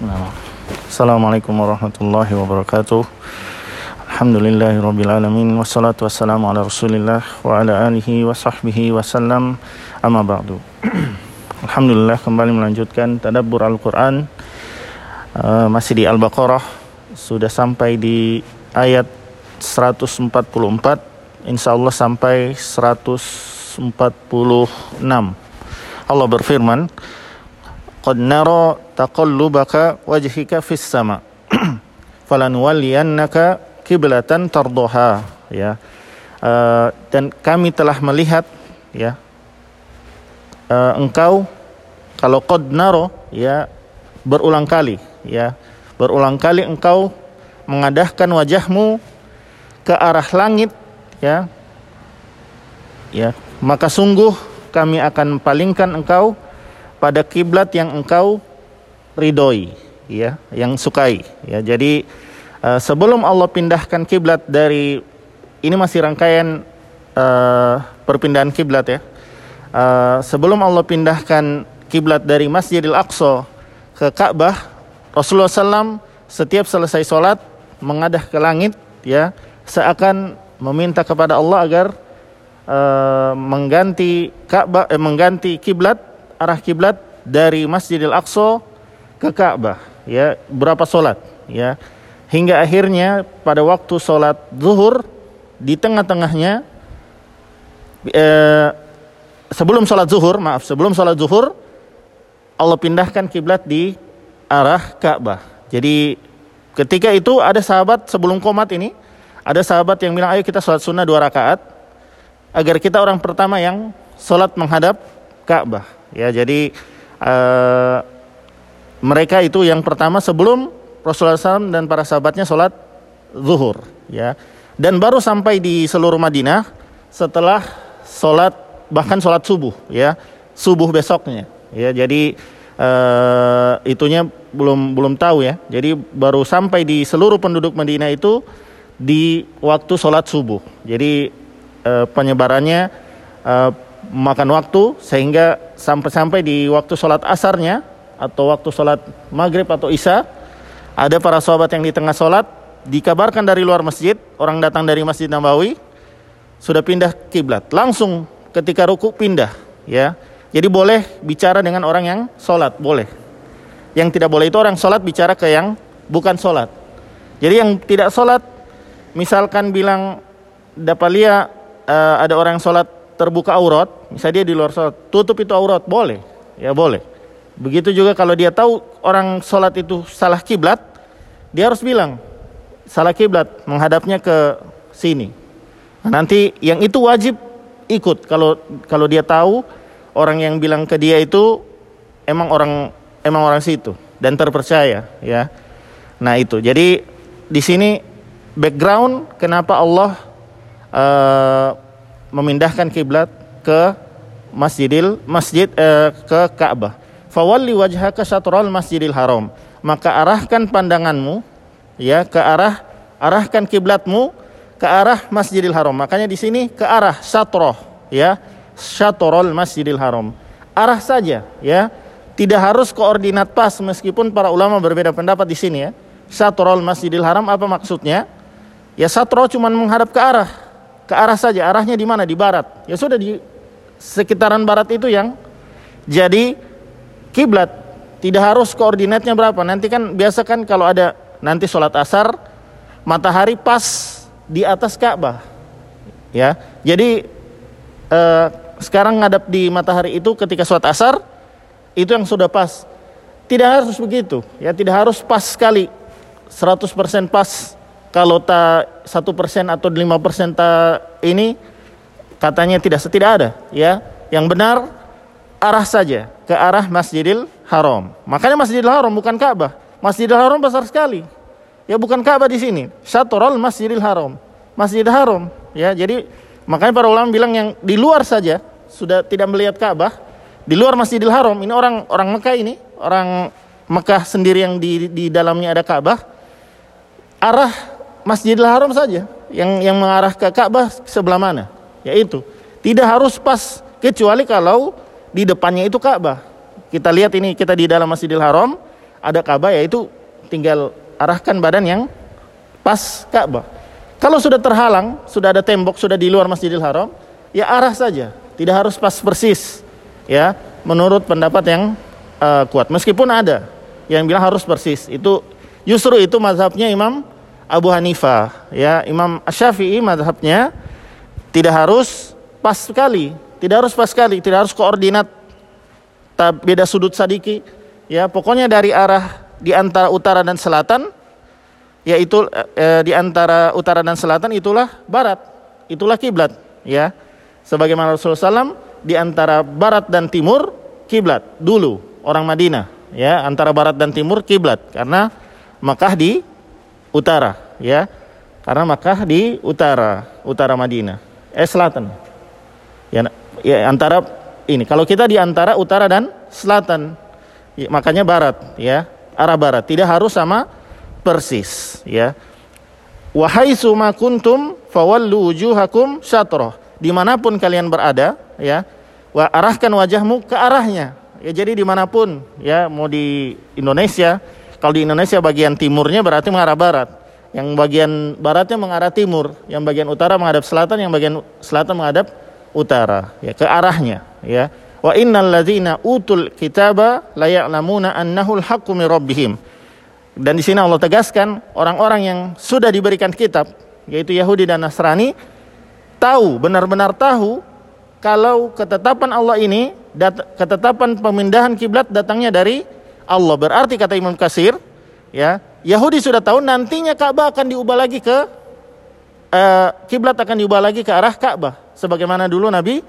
Assalamualaikum warahmatullahi wabarakatuh. Alhamdulillahirabbil alamin wassalatu wassalamu ala Rasulillah wa ala alihi wa sahbihi wasallam. Amma ba'du. Alhamdulillah kembali melanjutkan tadabbur Al-Qur'an uh, masih di Al-Baqarah sudah sampai di ayat 144 insyaallah sampai 146. Allah berfirman, "Qad nara taqallubaka wajhika fis sama' falanuwalliyannaka kiblatan tardoha. Ya. Uh, dan kami telah melihat ya uh, engkau kalau qad naro ya berulang kali ya. Berulang kali engkau mengadahkan wajahmu ke arah langit ya. Ya. Maka sungguh kami akan palingkan engkau pada kiblat yang engkau ridhoi ya yang sukai ya. Jadi uh, sebelum Allah pindahkan kiblat dari ini masih rangkaian uh, perpindahan kiblat ya. Uh, sebelum Allah pindahkan kiblat dari Masjidil Aqsa ke Ka'bah Rasulullah SAW setiap selesai sholat mengadah ke langit ya seakan meminta kepada Allah agar uh, mengganti Ka'bah eh, mengganti kiblat arah kiblat dari Masjidil Aqsa ke Ka'bah ya berapa solat ya. Hingga akhirnya pada waktu solat zuhur di tengah-tengahnya eh, sebelum solat zuhur maaf sebelum solat zuhur Allah pindahkan kiblat di arah Ka'bah jadi ketika itu ada sahabat sebelum komat ini ada sahabat yang bilang ayo kita sholat sunnah dua rakaat agar kita orang pertama yang sholat menghadap Ka'bah Ya, jadi uh, mereka itu yang pertama sebelum Rasulullah SAW dan para sahabatnya sholat zuhur, ya. Dan baru sampai di seluruh Madinah setelah sholat bahkan sholat subuh, ya, subuh besoknya, ya. Jadi uh, itunya belum belum tahu ya. Jadi baru sampai di seluruh penduduk Madinah itu di waktu sholat subuh. Jadi uh, penyebarannya uh, makan waktu sehingga sampai-sampai di waktu sholat asarnya atau waktu sholat maghrib atau isya ada para sahabat yang di tengah sholat dikabarkan dari luar masjid orang datang dari masjid Nabawi sudah pindah kiblat. Langsung ketika ruku pindah ya. Jadi boleh bicara dengan orang yang sholat boleh. Yang tidak boleh itu orang sholat bicara ke yang bukan sholat. Jadi yang tidak sholat misalkan bilang dapalia uh, ada orang sholat terbuka aurat, misalnya dia di luar sholat, tutup itu aurat, boleh, ya boleh. Begitu juga kalau dia tahu orang sholat itu salah kiblat, dia harus bilang salah kiblat, menghadapnya ke sini. Nah, nanti yang itu wajib ikut kalau kalau dia tahu orang yang bilang ke dia itu emang orang emang orang situ dan terpercaya, ya. Nah itu, jadi di sini background kenapa Allah uh, memindahkan kiblat ke Masjidil Masjid eh, ke Ka'bah. Fawalli wajhaka syatral Masjidil Haram. Maka arahkan pandanganmu ya ke arah arahkan kiblatmu ke arah Masjidil Haram. Makanya di sini ke arah syatroh ya. Syatrul Masjidil Haram. Arah saja ya. Tidak harus koordinat pas meskipun para ulama berbeda pendapat di sini ya. Syatrul Masjidil Haram apa maksudnya? Ya satro cuma menghadap ke arah ke arah saja. Arahnya di mana? Di barat. Ya sudah di sekitaran barat itu yang jadi kiblat. Tidak harus koordinatnya berapa. Nanti kan biasa kan kalau ada nanti sholat asar matahari pas di atas Ka'bah. Ya. Jadi eh, sekarang ngadap di matahari itu ketika sholat asar itu yang sudah pas. Tidak harus begitu, ya tidak harus pas sekali 100% pas kalau tak satu persen atau lima persen tak ini katanya tidak tidak ada ya yang benar arah saja ke arah Masjidil Haram. Makanya Masjidil Haram bukan Ka'bah. Masjidil Haram besar sekali. Ya bukan Ka'bah di sini. Syatrul Masjidil Haram. Masjidil Haram ya. Jadi makanya para ulama bilang yang di luar saja sudah tidak melihat Ka'bah. Di luar Masjidil Haram ini orang orang Mekah ini orang Mekah sendiri yang di di dalamnya ada Ka'bah. Arah Masjidil Haram saja yang yang mengarah ke Ka'bah sebelah mana? Yaitu tidak harus pas kecuali kalau di depannya itu Ka'bah. Kita lihat ini kita di dalam Masjidil Haram, ada Ka'bah yaitu tinggal arahkan badan yang pas Ka'bah. Kalau sudah terhalang, sudah ada tembok, sudah di luar Masjidil Haram, ya arah saja, tidak harus pas persis. Ya, menurut pendapat yang uh, kuat. Meskipun ada yang bilang harus persis. Itu justru itu mazhabnya Imam Abu Hanifah, ya. Imam Syafi'i mazhabnya tidak harus pas sekali, tidak harus pas sekali, tidak harus koordinat. Beda sudut sadiki, ya. Pokoknya dari arah di antara utara dan selatan yaitu e, di antara utara dan selatan itulah barat. Itulah kiblat ya. Sebagaimana Rasulullah SAW di antara barat dan timur kiblat. Dulu orang Madinah ya. Antara barat dan timur kiblat. Karena Makkah di utara ya. Karena Makkah di utara utara Madinah. Eh selatan ya, antara ini kalau kita di antara utara dan selatan ya, makanya barat ya arah barat, tidak harus sama persis, ya. Wahai suma kuntum fawallu wujuhakum syatrah. Di mana pun kalian berada, ya, wa arahkan wajahmu ke arahnya. Ya, jadi di mana pun, ya, mau di Indonesia, kalau di Indonesia bagian timurnya berarti mengarah barat, yang bagian baratnya mengarah timur, yang bagian utara menghadap selatan, yang bagian selatan menghadap utara, ya, ke arahnya, ya. Wa innal ladzina utul kitaba la ya'lamuna annahu al-haqqu min rabbihim. Dan di sini Allah tegaskan orang-orang yang sudah diberikan kitab yaitu Yahudi dan Nasrani tahu benar-benar tahu kalau ketetapan Allah ini ketetapan pemindahan kiblat datangnya dari Allah. Berarti kata Imam Kasir, ya, Yahudi sudah tahu nantinya Ka'bah akan diubah lagi ke uh, kiblat akan diubah lagi ke arah Ka'bah sebagaimana dulu Nabi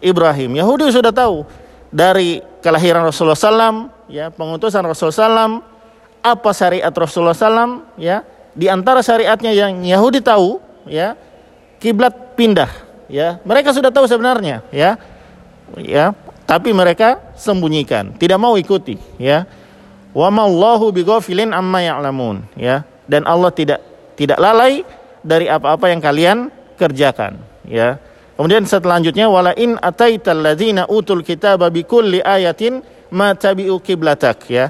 Ibrahim. Yahudi sudah tahu dari kelahiran Rasulullah SAW, ya pengutusan Rasulullah SAW, apa syariat Rasulullah SAW, ya di antara syariatnya yang Yahudi tahu, ya kiblat pindah, ya mereka sudah tahu sebenarnya, ya, ya tapi mereka sembunyikan, tidak mau ikuti, ya. Wa mallahu bighafilin amma ya'lamun, ya. Dan Allah tidak tidak lalai dari apa-apa yang kalian kerjakan, ya. Kemudian selanjutnya wala in ataital ladzina utul kitaba bikulli ayatin ma tabi'u kiblatak ya.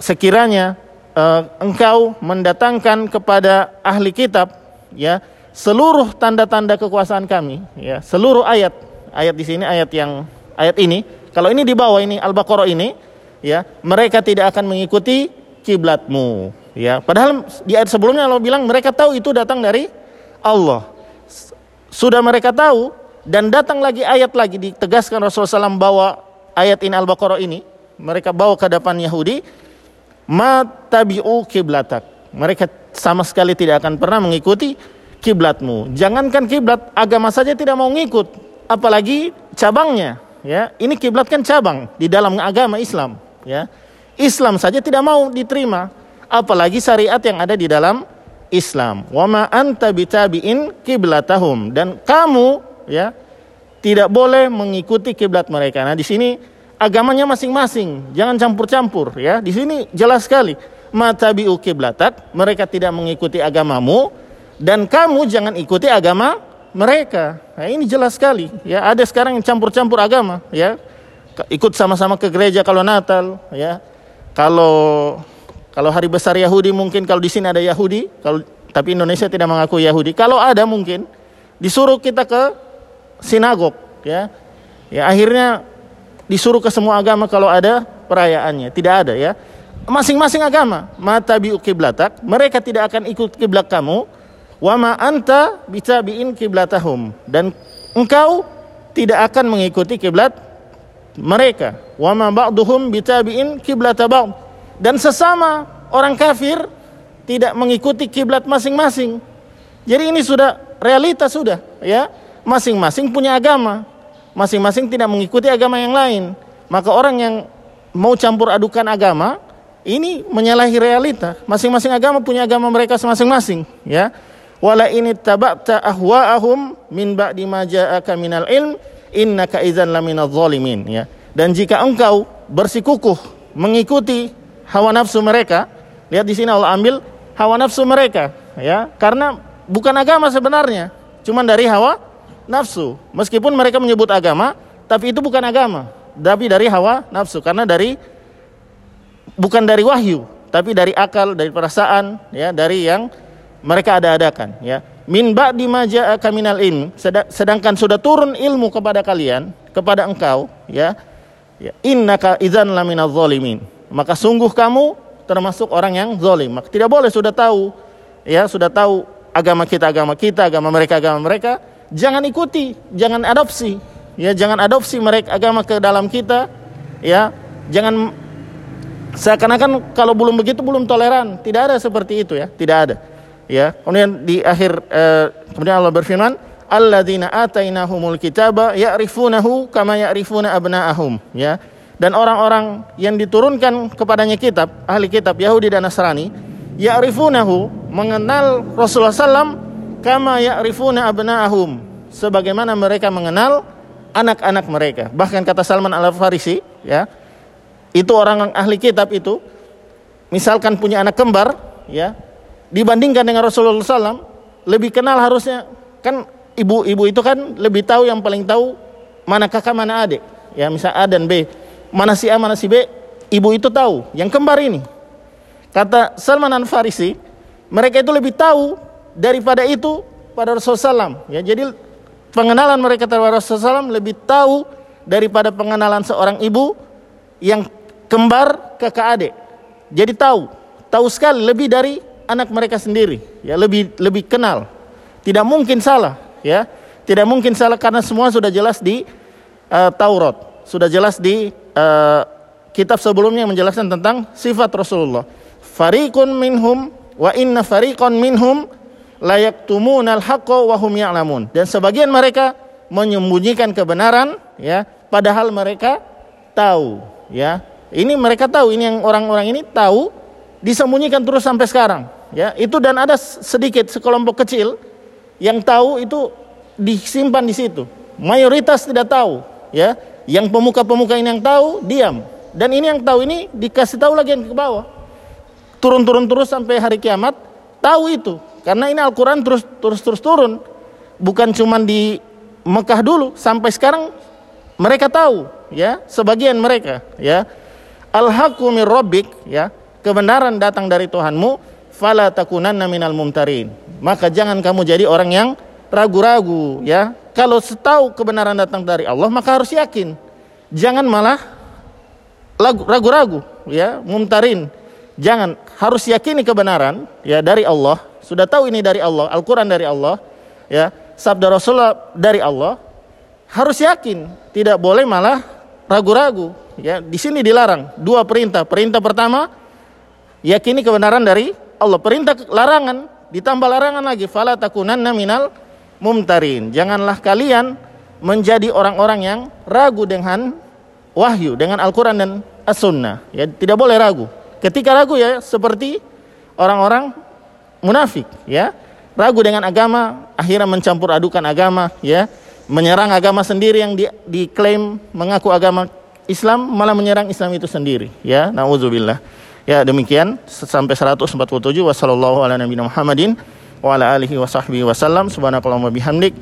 Sekiranya uh, engkau mendatangkan kepada ahli kitab ya seluruh tanda-tanda kekuasaan kami ya, seluruh ayat. Ayat di sini ayat yang ayat ini, kalau ini di bawah ini Al-Baqarah ini ya, mereka tidak akan mengikuti kiblatmu ya. Padahal di ayat sebelumnya Allah bilang mereka tahu itu datang dari Allah. Sudah mereka tahu dan datang lagi ayat lagi ditegaskan Rasulullah SAW bawa ayat ini Al-Baqarah ini mereka bawa ke depan Yahudi matabi'u kiblatak mereka sama sekali tidak akan pernah mengikuti kiblatmu. Jangankan kiblat agama saja tidak mau ngikut apalagi cabangnya ya. Ini kiblat kan cabang di dalam agama Islam ya. Islam saja tidak mau diterima apalagi syariat yang ada di dalam Islam. Wa ma anta bitabiin kiblatahum dan kamu ya tidak boleh mengikuti kiblat mereka. Nah, di sini agamanya masing-masing, jangan campur-campur ya. Di sini jelas sekali, matabi'u kiblatak, mereka tidak mengikuti agamamu dan kamu jangan ikuti agama mereka. Nah, ini jelas sekali ya. Ada sekarang yang campur-campur agama ya. Ikut sama-sama ke gereja kalau Natal ya. Kalau kalau hari besar Yahudi mungkin kalau di sini ada Yahudi, kalau tapi Indonesia tidak mengaku Yahudi. Kalau ada mungkin disuruh kita ke sinagog, ya. Ya akhirnya disuruh ke semua agama kalau ada perayaannya. Tidak ada ya. Masing-masing agama, mata bi kiblatak, mereka tidak akan ikut kiblat kamu. Wa ma anta bitabiin kiblatahum dan engkau tidak akan mengikuti kiblat mereka. Wa ma ba'duhum bitabiin kiblata ba'd dan sesama orang kafir tidak mengikuti kiblat masing-masing. Jadi ini sudah realitas sudah ya. Masing-masing punya agama. Masing-masing tidak mengikuti agama yang lain. Maka orang yang mau campur adukan agama ini menyalahi realita. Masing-masing agama punya agama mereka masing-masing ya. Wala ini tabakta ahwa'ahum min ba'di ma ja'aka minal ilm innaka idzan laminadh zalimin ya. Dan jika engkau bersikukuh mengikuti hawa nafsu mereka. Lihat di sini Allah ambil hawa nafsu mereka, ya. Karena bukan agama sebenarnya, cuma dari hawa nafsu. Meskipun mereka menyebut agama, tapi itu bukan agama, tapi dari hawa nafsu karena dari bukan dari wahyu, tapi dari akal, dari perasaan, ya, dari yang mereka ada-adakan, ya. Min ba'di ma ilm, sedangkan sudah turun ilmu kepada kalian, kepada engkau, ya. Ya, innaka idzan laminaz zalimin. Maka sungguh kamu termasuk orang yang zalim. Maka tidak boleh sudah tahu, ya, sudah tahu agama kita agama kita, agama mereka agama mereka, jangan ikuti, jangan adopsi. Ya, jangan adopsi mereka agama ke dalam kita, ya. Jangan seakan-akan kalau belum begitu belum toleran. Tidak ada seperti itu ya, tidak ada. Ya. Kemudian di akhir eh, kemudian Allah berfirman, alladzina atainahumul kitaba ya'rifunahu kama ya'rifuna abna'ahum ya dan orang-orang yang diturunkan kepadanya kitab ahli kitab Yahudi dan Nasrani ya'rifunahu mengenal Rasulullah SAW kama ya'rifuna abna'ahum. Sebagaimana mereka mengenal anak-anak mereka. Bahkan kata Salman Al-Farisi ya itu orang ahli kitab itu misalkan punya anak kembar ya dibandingkan dengan Rasulullah SAW lebih kenal harusnya kan ibu-ibu itu kan lebih tahu yang paling tahu mana kakak mana adik. Ya misal A dan B mana si A mana si B? Ibu itu tahu. Yang kembar ini. Kata Salman Al Farisi mereka itu lebih tahu daripada itu pada Rasulullah SAW ya jadi pengenalan mereka terhadap Rasulullah SAW lebih tahu daripada pengenalan seorang ibu yang kembar kakak adik. Jadi tahu, tahu sekali lebih dari anak mereka sendiri, ya lebih lebih kenal. Tidak mungkin salah, ya. Tidak mungkin salah karena semua sudah jelas di uh, Taurat, sudah jelas di uh, kitab sebelumnya menjelaskan tentang sifat Rasulullah. Fariqun minhum wa inna fariqan minhum layak tumunal haqqo wa hum ya'lamun. Dan sebagian mereka menyembunyikan kebenaran ya padahal mereka tahu ya ini mereka tahu, ini yang orang-orang ini tahu disembunyikan terus sampai sekarang. Ya, itu dan ada sedikit sekelompok kecil yang tahu itu disimpan di situ. Mayoritas tidak tahu, ya. Yang pemuka-pemuka ini yang tahu diam. Dan ini yang tahu ini dikasih tahu lagi yang ke bawah. Turun-turun terus sampai hari kiamat, tahu itu. Karena ini Al-Qur'an terus terus terus turun. Bukan cuma di Mekah dulu, sampai sekarang mereka tahu, ya, sebagian mereka, ya al-haqqu min rabbik ya kebenaran datang dari Tuhanmu fala takunanna minal mumtarin maka jangan kamu jadi orang yang ragu-ragu ya kalau setahu kebenaran datang dari Allah maka harus yakin. Jangan malah ragu-ragu ya mumtarin. Jangan harus yakini kebenaran ya dari Allah. Sudah tahu ini dari Allah Al-Qur'an dari Allah ya sabda Rasulullah dari Allah. Harus yakin tidak boleh malah ragu-ragu Ya, di sini dilarang dua perintah. Perintah pertama yakini kebenaran dari Allah. Perintah larangan ditambah larangan lagi. Fala takunanna minal mumtarin. Janganlah kalian menjadi orang-orang yang ragu dengan wahyu, dengan Al-Qur'an dan As-Sunnah. Ya, tidak boleh ragu. Ketika ragu ya seperti orang-orang munafik, ya. Ragu dengan agama, akhirnya mencampur adukan agama, ya. Menyerang agama sendiri yang di, diklaim mengaku agama Islam malah menyerang Islam itu sendiri ya nauzubillah ya demikian sampai 147 wasallallahu ala nabiyina Muhammadin wa ala alihi wa sahbihi wasallam subhanakallahumma bihamdik.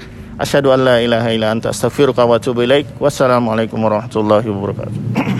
Asyhadu an la ilaha illa anta astaghfiruka wa atubu ilaik. Wassalamualaikum warahmatullahi wabarakatuh